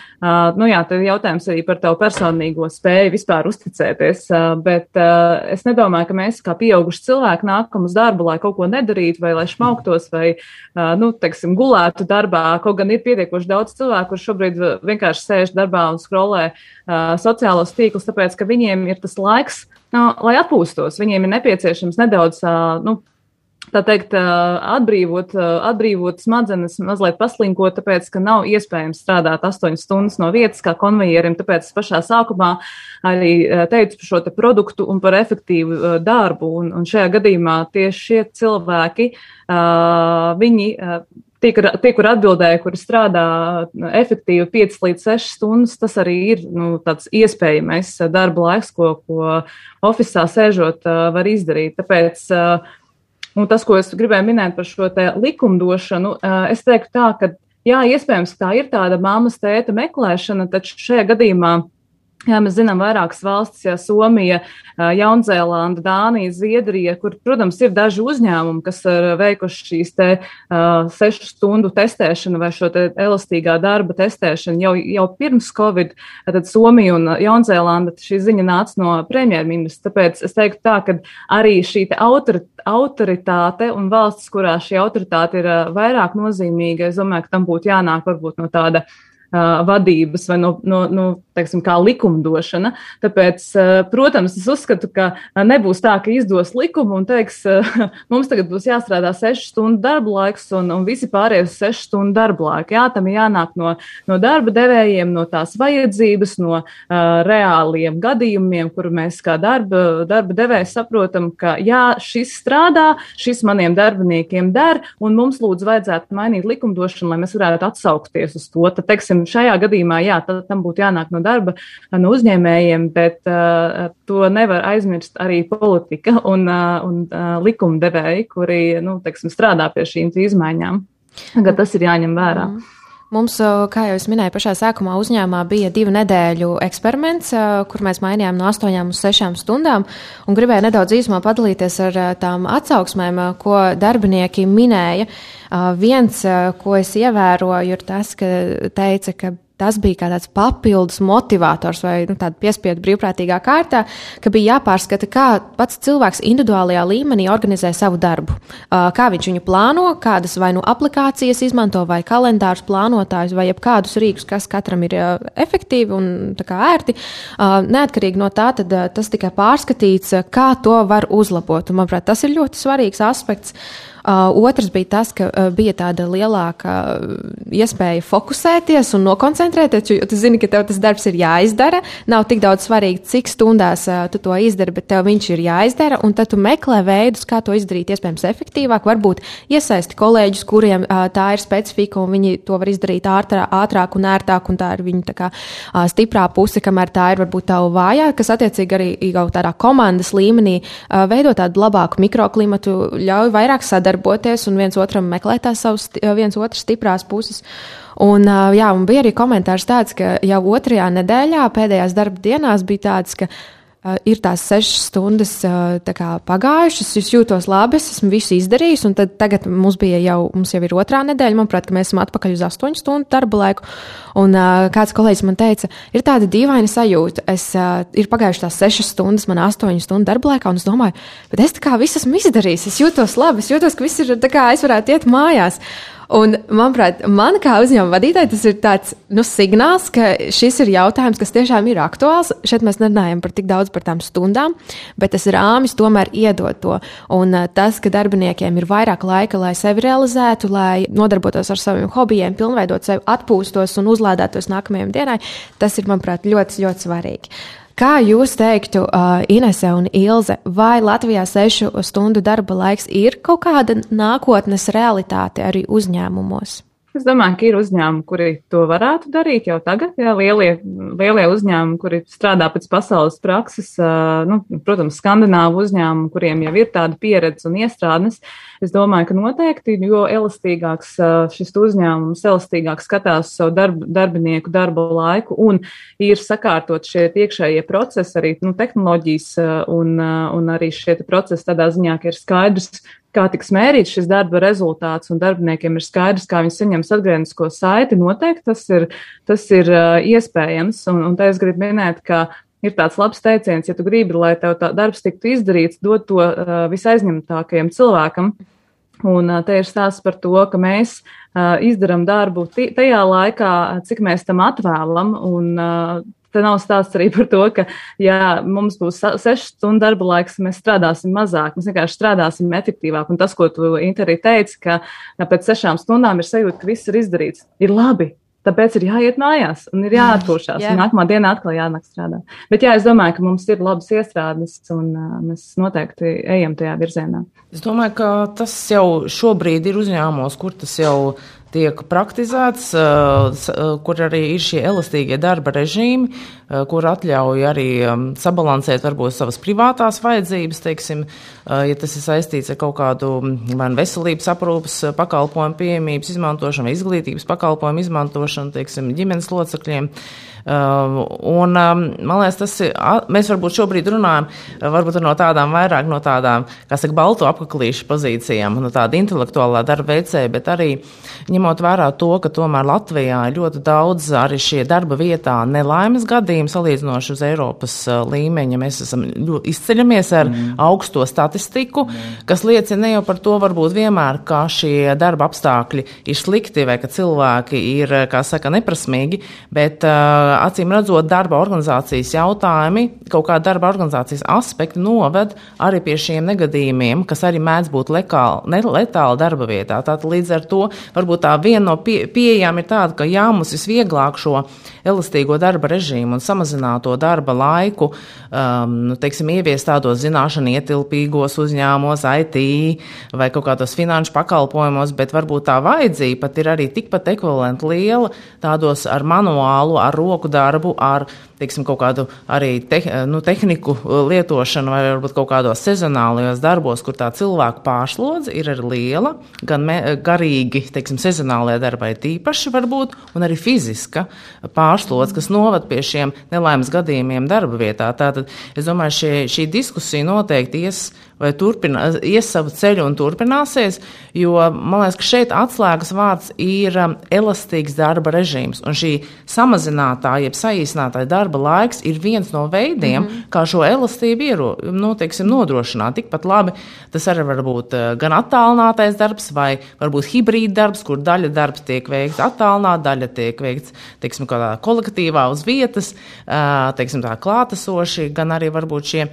Nu jā, tad jautājums arī par tavu personīgo spēju vispār uzticēties, bet es nedomāju, ka mēs kā pieauguši cilvēki nākam uz darbu, lai kaut ko nedarītu, vai lai šmauktos, vai, nu, teiksim, gulētu darbā. Kaut gan ir pietiekoši daudz cilvēku, kurš šobrīd vienkārši sēž darbā un skrolē uh, sociālos tīklus, tāpēc, ka viņiem ir tas laiks, nu, lai atpūstos. Viņiem ir nepieciešams nedaudz, uh, nu, tā teikt, atbrīvot, atbrīvot smadzenes, mazliet paslinkot, tāpēc, ka nav iespējams strādāt astoņas stundas no vietas kā konvejerim. Tāpēc es pašā sākumā arī teicu par šo te produktu un par efektīvu darbu. Un, un šajā gadījumā tieši šie cilvēki, viņi Tie, kur, tie, kur atbildēja, kuri strādā efektīvi 5 līdz 6 stundas, tas arī ir nu, tāds iespējamais darba laiks, ko, ko oficiālā sēžot var izdarīt. Tāpēc Un tas, ko es gribēju minēt par šo likumdošanu, es teiktu tā, ka jā, iespējams, tā ir tāda māmas tēta meklēšana, taču šajā gadījumā Jā, mēs zinām, vairākas valstis, ja Somija, Jaunzēlanda, Dānija, Zviedrija, kur, protams, ir daži uzņēmumi, kas ir veikuši šīs te uh, sešu stundu testēšanu vai šo te elastīgā darba testēšanu jau, jau pirms Covid. Tad Somija un Jaunzēlanda šī ziņa nāca no premjerministra. Tāpēc es teiktu tā, ka arī šī autor, autoritāte un valsts, kurā šī autoritāte ir uh, vairāk nozīmīga, es domāju, ka tam būtu jānāk varbūt no tāda vadības vai no, no, no teiksim, kā likumdošana. Tāpēc, protams, es uzskatu, ka nebūs tā, ka izdos likumu un teiks, [laughs] mums tagad būs jāstrādā 6 stundu darba laiks un, un visi pārējais 6 stundu darba laika. Jā, tam jānāk no, no darba devējiem, no tās vajadzības, no uh, reāliem gadījumiem, kur mēs kā darba, darba devēji saprotam, ka jā, šis strādā, šis maniem darbiniekiem der, un mums lūdzu vajadzētu mainīt likumdošanu, lai mēs varētu atsaukties uz to. Tad, teiksim, šajā gadījumā, jā, tam būtu jānāk no darba, no uzņēmējiem, bet uh, to nevar aizmirst arī politika un, uh, un uh, likumdevēji, kuri, nu, teiksim, strādā pie šīm izmaiņām. Tagad tas ir jāņem vērā. Mm. Mums, kā jau es minēju, pašā sākumā uzņēmumā bija divu nedēļu eksperiments, kur mēs mainījām no 8 uz 6 stundām, un gribēju nedaudz īsumā padalīties ar tām atsauksmēm, ko darbinieki minēja. Viens, ko es ievēroju, ir tas, ka teica, ka tas bija kā tāds papildus motivators vai nu, piespiedu brīvprātīgā kārtā, ka bija jāpārskata, kā pats cilvēks individuālajā līmenī organizē savu darbu. Kā viņš viņu plāno, kādas vai nu aplikācijas izmanto, vai kalendārus plānotājus, vai kādus rīkus, kas katram ir efektīvi un ērti. Neatkarīgi no tā, tad tas tikai pārskatīts, kā to var uzlabot. Un, manuprāt, tas ir ļoti svarīgs aspekts. Uh, otrs bija tas, ka uh, bija tāda lielāka iespēja fokusēties un nokoncentrēties, jo tu zini, ka tev tas darbs ir jāizdara. Nav tik daudz svarīgi, cik stundās uh, tu to izdari, bet tev viņš ir jāizdara, un tad tu meklē veidus, kā to izdarīt iespējams efektīvāk. Varbūt iesaisti kolēģus, kuriem tā ir specifika, un viņi to var izdarīt ātrā, ātrāk un ērtāk, un tā ir viņa tā kā, stiprā puse, kamēr tā ir varbūt tā vājā, kas attiecīgi arī jau tādā komandas līmenī veido tādu labāku mikroklimatu, ļauj vairāk sadarboties sadarboties un viens otram meklēt tās savas, viens otras stiprās puses. Un, jā, un bija arī komentārs tāds, ka jau otrajā nedēļā, pēdējās darba dienās, bija tāds, ka ir tās sešas stundas uh, kā, pagājušas, es jūtos labi, es esmu visu izdarījis, un tagad mums, jau, mums jau ir otrā nedēļa, manuprāt, ka mēs esam atpakaļ uz astoņu stundu darba laiku. Un uh, kāds kolēģis man teica, ir tāda dīvaina sajūta, es, ir pagājušas tās sešas stundas, man astoņu stundu darba laikā, un es domāju, bet es tā kā visu esmu izdarījis, es jūtos labi, es jūtos, ka viss ir tā kā es varētu iet mājās. Un, manuprāt, man kā uzņēmuma vadītājai tas ir tāds nu, signāls, ka šis ir jautājums, kas tiešām ir aktuāls. Šeit mēs nerunājam par tik daudz par tām stundām, bet tas rāmis tomēr iedod to. Un uh, tas, ka darbiniekiem ir vairāk laika, lai sevi realizētu, lai nodarbotos ar saviem hobijiem, pilnveidot sevi, atpūstos un uzlādētos nākamajai dienai, tas ir, manuprāt, ļoti, ļoti svarīgi. Kā jūs teiktu, uh, Inese un Ilze, vai Latvijā sešu stundu darba laiks ir kaut kāda nākotnes realitāte arī uzņēmumos? Es domāju, ka ir uzņēmumi, kuri to varētu darīt jau tagad. Jā, lielie, lielie uzņēmumi, kuri strādā pēc pasaules prakses, nu, protams, skandināvu uzņēmumi, kuriem jau ir tāda pieredze un iestrādnes. Es domāju, ka noteikti, jo elastīgāks šis uzņēmums, elastīgāk skatās savu darb, darbinieku darba laiku un ir sakārtot šie iekšējie procesi, arī nu, tehnoloģijas un, un arī šie procesi tādā ziņā, ka ir skaidrs, kā tiks mērīts šis darba rezultāts, un darbiniekiem ir skaidrs, kā viņi saņems atgrieznisko saiti, noteikti tas ir, tas ir uh, iespējams. Un, un te es gribu minēt, ka ir tāds labs teiciens, ja tu gribi, lai tev tā darbs tiktu izdarīts, dod to uh, visaizņemtākajam cilvēkam. Un uh, te ir stāsts par to, ka mēs uh, izdarām darbu tajā laikā, cik mēs tam atvēlam, un uh, Te nav stāsts arī par to, ka, ja mums būs sešu stundu darba laiks, mēs strādāsim mazāk, mēs vienkārši strādāsim efektīvāk. Un tas, ko tu Interī teici, ka pēc sešām stundām ir sajūta, ka viss ir izdarīts, ir labi. Tāpēc ir jāiet mājās un ir jāatpūšas. Jā. Nākamā dienā atkal jānāk strādāt. Bet jā, es domāju, ka mums ir labas iestrādes un uh, mēs noteikti ejam tajā virzienā. Es domāju, ka tas jau šobrīd ir uzņēmumos, kur tas jau tiek praktizēts, kur arī ir šie elastīgie darba režīmi, kur atļauj arī sabalansēt varbūt savas privātās vajadzības, teiksim, ja tas ir saistīts ar kaut kādu vai nu veselības aprūpas pakalpojumu pieejamības izmantošanu, izglītības pakalpojumu izmantošanu, teiksim, ģimenes locekļiem. Um, un, um, man liekas, tas ir, mēs varbūt šobrīd runājam, varbūt no tādām vairāk no tādām, kā saka, balto apaklīšu pozīcijām, no tāda intelektuālā darba veicēja, bet arī ņemot vērā to, ka tomēr Latvijā ir ļoti daudz arī šie darba vietā nelaimes gadījumi salīdzinoši uz Eiropas līmeņa. Mēs esam izceļamies ar mm. augsto statistiku, mm. kas liecina ne jau par to varbūt vienmēr, ka šie darba apstākļi ir slikti vai ka cilvēki ir, kā saka, neprasmīgi, bet uh, acīm redzot, darba organizācijas jautājumi, kaut kāda darba organizācijas aspekti noved arī pie šiem negadījumiem, kas arī mēdz būt lekāli, letāli darba vietā. Tātad līdz ar to varbūt tā viena no pie, pieejām ir tāda, ka jā, mums visvieglāk šo elastīgo darba režīmu un samazināto darba laiku, um, nu, teiksim, ieviest tādos zināšanu ietilpīgos uzņēmumos, IT vai kaut kādos finanšu pakalpojumos, bet varbūt tā vajadzība pat ir arī tikpat ekvivalenti liela tādos ar manuālu, ar roku darbu, ar teiksim, kaut kādu arī te, nu, tehniku uh, lietošanu, vai varbūt kaut kādos sezonālajos darbos, kur tā cilvēku pārslodze ir arī liela, gan me, garīgi, teiksim, sezonālajā darbā ir tīpaši varbūt, un arī fiziska pārslodze, kas novad pie šiem nelaimes gadījumiem darba vietā. Tātad es domāju, šie, šī diskusija noteikti ies vai turpinās, ies savu ceļu un turpināsies, jo man liekas, ka šeit atslēgas vārds ir um, elastīgs darba režīms, un šī samazinātā, jeb saīsinātā darba laiks ir viens no veidiem, mm -hmm. kā šo elastību iero, nu, teiksim, nodrošināt. Tikpat labi tas arī var būt uh, gan attālinātais darbs, vai varbūt hibrīd darbs, kur daļa darbs tiek veikts attālināti, daļa tiek veikts, teiksim, kolektīvā uz vietas, teiksim, tā klātesoši, gan arī varbūt šie,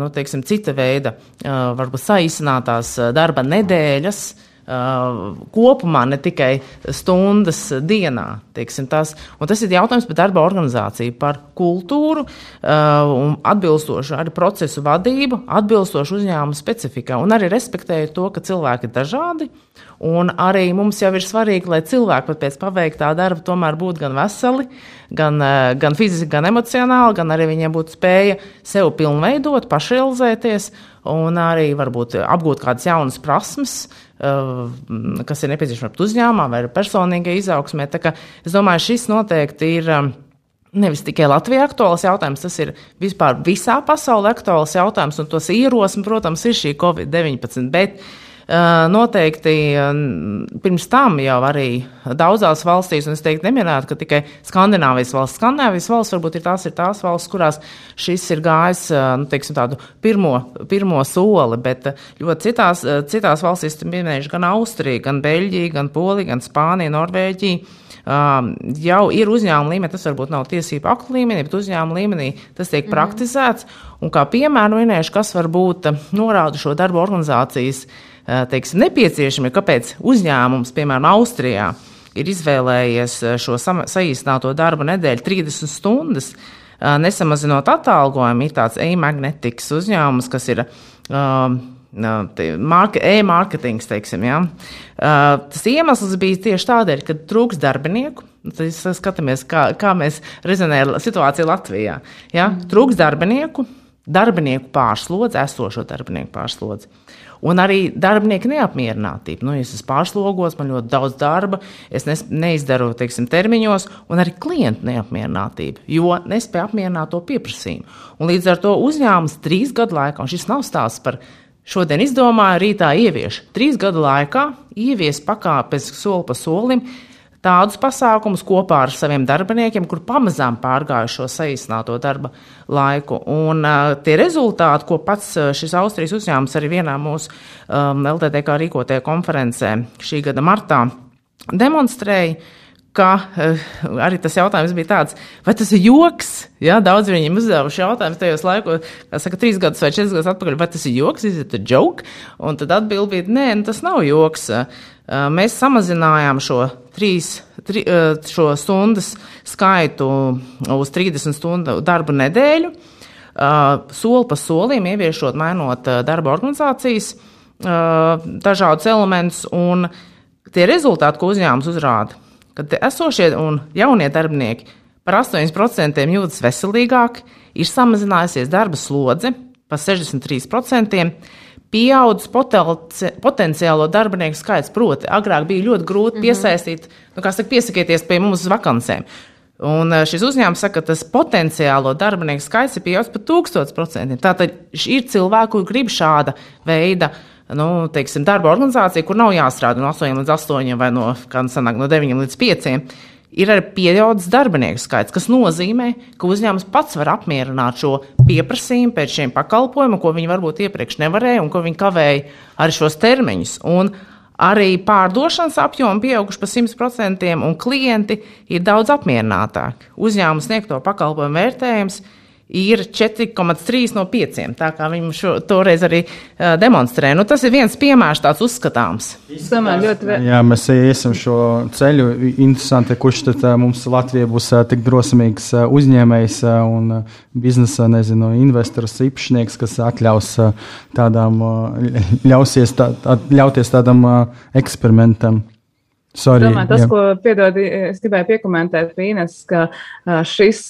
nu, teiksim, cita veida varbūt saīsinātās darba nedēļas, kopumā, ne tikai stundas dienā. Tas. Tas ir jautājums par darba organizāciju, par kultūru un atbilstošu arī procesu vadību, atbilstošu uzņēmumu specifikai un arī respektējot to, ka cilvēki ir dažādi. Un arī mums jau ir svarīgi, lai cilvēki pēc paveiktā darba tomēr būtu gan veseli, gan, gan fiziski, gan emocionāli, gan arī viņiem būtu spēja sevi pilnveidot, pašrealizēties un arī varbūt apgūt kādas jaunas prasmes, uh, kas ir nepieciešamas uzņēmumā vai personīgai izaugsmē. Es domāju, šis noteikti ir. Um, nevis tikai Latvijā aktuāls jautājums, tas ir vispār visā pasaulē aktuāls jautājums, un tos ierosme, protams, ir šī Covid-19. Bet uh, Noteikti pirms tam jau arī daudzās valstīs, un es teiktu, neminētu, ka tikai Skandināvijas valsts. Skandināvijas valsts varbūt ir tās, ir tās valsts, kurās šis ir gājis nu, teiksim, tādu pirmo, pirmo soli, bet ļoti citās, citās valstīs minējuši gan Austrija, gan Beļģija, gan Polija, gan Spānija, Norvēģija. Um, jau ir uzņēmuma līmenī, tas varbūt nav tiesību aktu līmenī, bet uzņēmuma līmenī tas tiek mm. praktizēts. Un kā piemēru minējuši, kas var būt norāda šo darbu organizācijas uh, teiksim, nepieciešami, kāpēc uzņēmums, piemēram, Austrijā, ir izvēlējies eh, šo saīsināto darba nedēļu 30 stundas, eh, nesamazinot atalgojumu. Ir tāds e-magnetikas uzņēmums, kas ir e-mārketings, teiksim, ja. Tas iemesls bija tieši tādēļ, ka trūks darbinieku. Tad skatāmies, kā, kā mēs rezonējam situāciju Latvijā. Ja? Mm. Trūks darbinieku, darbinieku pārslodzi, esošo darbinieku pārslodzi. Un arī darbinieku neapmierinātība. Nu, es esmu pārslogos, man ļoti daudz darba, es nes, neizdaru teiksim, termiņos, un arī klientu neapmierinātība, jo nespēju apmierināt to pieprasījumu. Un līdz ar to uzņēmums trīs gadu laikā, un šis nav stāsts par šodien izdomāju, rītā ievieš. Trīs gadu laikā ievies pakāpes soli pa solim tādus pasākumus kopā ar saviem darbiniekiem, kur pamazām pārgāju šo saīsināto darba laiku. Un uh, tie rezultāti, ko pats šis Austrijas uzņēmums arī vienā mūsu um, LTTK rīkotajā konferencē šī gada martā demonstrēja, ka uh, arī tas jautājums bija tāds, vai tas ir joks? Ja, daudz viņiem uzdevuši jautājumus tajos laikos, kā saka, trīs gadus vai četrus gadus atpakaļ, vai tas ir joks, is it a joke? Un tad atbild bija, nē, nu, tas nav joks. Uh, mēs samazinājām šo trīs, tri, šo stundas skaitu uz 30 stundu darba nedēļu, soli pa solim ieviešot, mainot darba organizācijas dažādus elementus, un tie rezultāti, ko uzņēmums uzrāda, kad esošie un jaunie darbinieki par 8% jūtas veselīgāk, ir samazinājusies darba slodze par 63%, pieaudzis potenciālo darbinieku skaits. Proti, agrāk bija ļoti grūti mhm. piesaistīt, nu, kā saka, piesakieties pie mums uz vakancēm. Un eh, šis uzņēmums saka, ka tas potenciālo darbinieku skaits ir pieaudzis par 1000%. Tātad ir cilvēki, kur grib šāda veida nu, teiksim, darba organizācija, kur nav jāstrādā no 8 līdz 8 vai no, sanāk, no 9 līdz 5 ir arī pieaudzis darbinieku skaits, kas nozīmē, ka uzņēmums pats var apmierināt šo pieprasījumu pēc šiem pakalpojumiem, ko viņi varbūt iepriekš nevarēja un ko viņi kavēja arī šos termiņus. Un arī pārdošanas apjomi pieauguši par 100%, un klienti ir daudz apmierinātāki. Uzņēmuma sniegto pakalpojumu vērtējums ir ir 4,3 no 5. Tā kā viņi šo, toreiz arī uh, demonstrē. Nu, tas ir viens piemērs, tāds uzskatāms. Ļoti... Jā, mēs iesim šo ceļu. Interesanti, kurš tad uh, mums Latvijā būs uh, tik drosmīgs uh, uzņēmējs uh, un uh, biznesa, nezinu, investors, īpašnieks, kas atļaus uh, tādām, uh, ļausies tā, tā, ļauties tādam uh, eksperimentam. Sorry, Domāju, tas, jā. ko piedod, es gribēju piekomentēt Vīnes, ka šis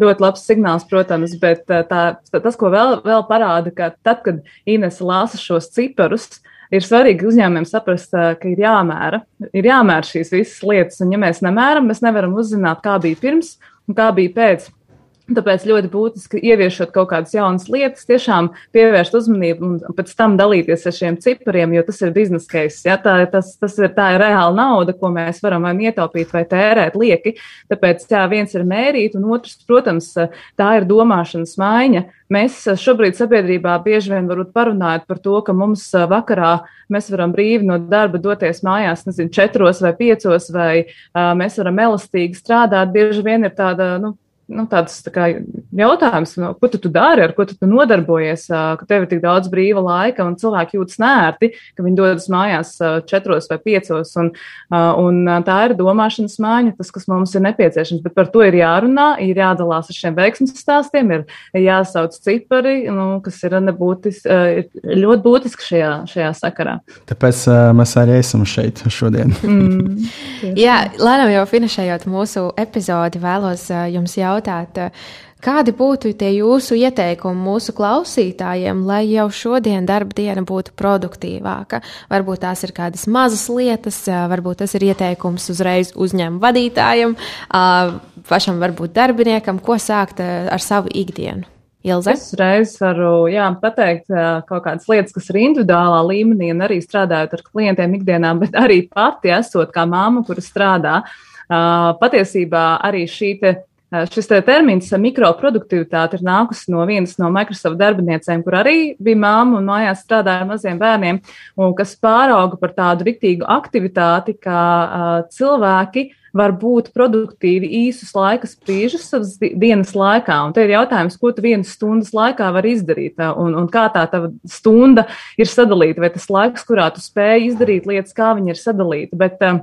ļoti labs signāls, protams, bet tā, tas, ko vēl, vēl parāda, ka tad, kad Ines lāsa šos ciparus, ir svarīgi uzņēmumiem saprast, ka ir jāmēra, ir jāmēra šīs visas lietas, un ja mēs nemēram, mēs nevaram uzzināt, kā bija pirms un kā bija pēc. Tāpēc ļoti būtiski ieviešot kaut kādas jaunas lietas, tiešām pievērst uzmanību un pēc tam dalīties ar šiem cipariem, jo tas ir biznesa case. Ja? Tā, tas, tas ir, tā ir reāla nauda, ko mēs varam vai ietaupīt vai tērēt lieki. Tāpēc jā, viens ir mērīt, un otrs, protams, tā ir domāšanas maiņa. Mēs šobrīd sabiedrībā bieži vien varbūt parunājot par to, ka mums vakarā mēs varam brīvi no darba doties mājās, nezinu, četros vai piecos, vai uh, mēs varam elastīgi strādāt. Bieži vien ir tāda, nu, nu, tāds tā kā, jautājums, no, ko tu, tu dari, ar ko tu, tu nodarbojies, ka tev ir tik daudz brīva laika un cilvēki jūtas nērti, ka viņi dodas mājās četros vai piecos. Un, un tā ir domāšanas māja, tas, kas mums ir nepieciešams. Bet par to ir jārunā, ir jādalās ar šiem veiksmes stāstiem, ir jāsauc cipari, nu, kas ir, nebūtis, ir ļoti būtiski šajā, šajā sakarā. Tāpēc mēs arī esam šeit šodien. mm, [laughs] Jā, lēnām jau finišējot mūsu epizodi, vēlos jums jautāt jautāt, kādi būtu tie jūsu ieteikumi mūsu klausītājiem, lai jau šodien darba diena būtu produktīvāka? Varbūt tās ir kādas mazas lietas, varbūt tas ir ieteikums uzreiz uzņēmuma vadītājam, pašam varbūt darbiniekam, ko sākt ar savu ikdienu. Ilze? Es reiz varu jā, pateikt kaut kādas lietas, kas ir individuālā līmenī un arī strādājot ar klientiem ikdienā, bet arī pati esot kā māma, kura strādā. Patiesībā arī šī Šis te termins mikroproduktivitāte ir nākusi no vienas no Microsoft darbiniecēm, kur arī bija māma un mājās strādāja ar maziem bērniem, un kas pārauga par tādu riktīgu aktivitāti, kā uh, cilvēki var būt produktīvi īsus laika sprīžus savas dienas laikā. Un te ir jautājums, ko tu vienas stundas laikā vari izdarīt, un, un kā tā tava stunda ir sadalīta, vai tas laiks, kurā tu spēj izdarīt lietas, kā viņi ir sadalīti. Bet, uh,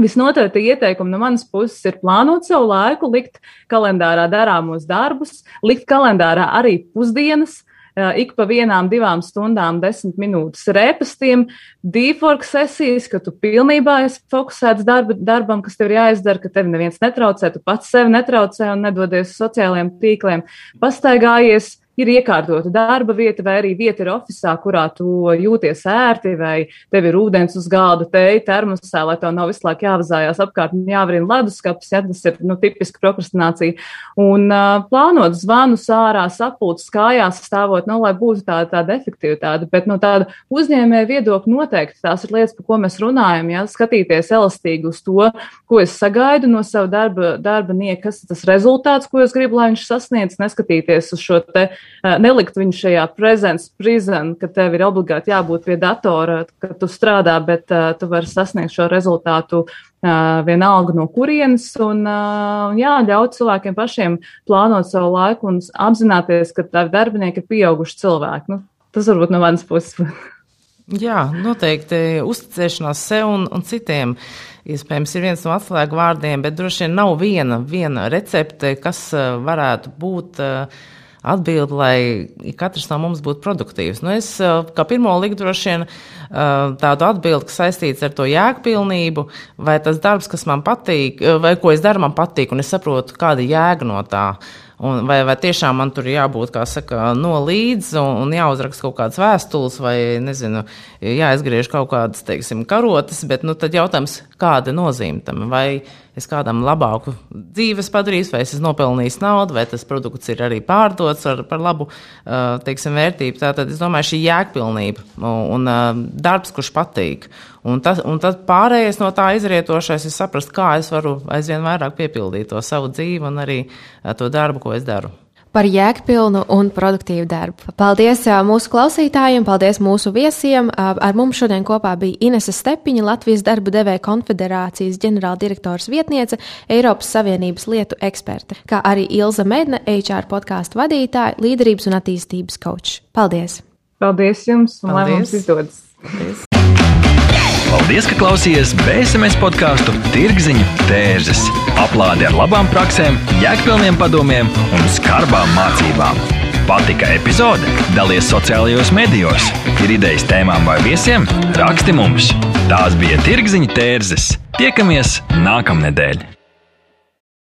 Visnotaļ tie ieteikumi no manas puses ir plānot savu laiku, likt kalendārā darāmos darbus, likt kalendārā arī pusdienas, ik pa vienām, divām stundām, desmit minūtes repastiem, defork sesijas, ka tu pilnībā esi fokusēts darba, darbam, kas tev ir jāizdara, ka tevi neviens netraucē, tu pats sevi netraucē un nedodies uz sociālajiem tīkliem. Pastaigājies, ir iekārtota darba vieta, vai arī vieta ir oficiālā, kurā tu jūties ērti, vai tev ir ūdens uz galda, teja, termosā, lai tev nav visu laiku jāvazājās apkārt un jāvarina leduskapis, ja tas ir nu, tipiski prokrastinācija. Un uh, plānot zvanus ārā, sapulces kājās stāvot, nu, lai būtu tāda, tāda efektivitāte, bet no nu, tāda uzņēmēja viedokļa noteikti tās ir lietas, par ko mēs runājam, ja skatīties elastīgi uz to, ko es sagaidu no sava darba, darba nieka, kas ir tas rezultāts, ko es gribu, lai viņš sasniedz, neskatīties uz šo te nelikt viņu šajā presence prison, ka tev ir obligāti jābūt pie datora, ka tu strādā, bet uh, tu vari sasniegt šo rezultātu uh, vienalga no kurienes, un uh, jā, ļaut cilvēkiem pašiem plānot savu laiku un apzināties, ka tavi darbinieki ir pieauguši cilvēki. Nu, tas varbūt no manas puses. [laughs] Jā, noteikti uzticēšanās sev un, un citiem. Iespējams, ir viens no atslēgu vārdiem, bet droši vien nav viena, viena recepte, kas varētu būt uh, atbildi, lai katrs no mums būtu produktīvs. Nu, es kā pirmo liku droši vien tādu atbildi, kas saistīts ar to jēgpilnību, vai tas darbs, kas man patīk, vai ko es daru, man patīk, un es saprotu, kāda jēga no tā. Un vai, vai tiešām man tur jābūt, kā saka, no līdzi un, un jāuzraksta kaut kādas vēstules vai, nezinu, jāizgriež kaut kādas, teiksim, karotes, bet, nu, tad jautājums, kāda nozīme tam? Vai es kādam labāku dzīves padarīšu, vai es esmu nopelnījis naudu, vai tas produkts ir arī pārdots ar, par labu, teiksim, vērtību. Tātad, es domāju, šī jēgpilnība un, un darbs, kurš patīk. Un, tas, un tad pārējais no tā izrietošais ir saprast, kā es varu aizvien vairāk piepildīt to savu dzīvi un arī to darbu, ko es daru par jēgpilnu un produktīvu darbu. Paldies mūsu klausītājiem, paldies mūsu viesiem. Ar mums šodien kopā bija Inese Stepiņa, Latvijas darba devēja konfederācijas ģenerāldirektors vietniece, Eiropas Savienības lietu eksperte, kā arī Ilza Medne, HR podkāstu vadītāja, līderības un attīstības kočs. Paldies! Paldies jums un paldies. lai mums izdodas! Paldies. Paldies, ka klausījāties BSMS podkāstu Tirziņu tērzes. Aplādi ar labām praktiskām, jēgpilniem padomiem un skarbām mācībām. Patika epizode? Dalies sociālajos medijos, ir idejas tēmām vai viesiem? Raksti mums! Tās bija Tirziņu tērzes. Tiekamies nākamnedēļ!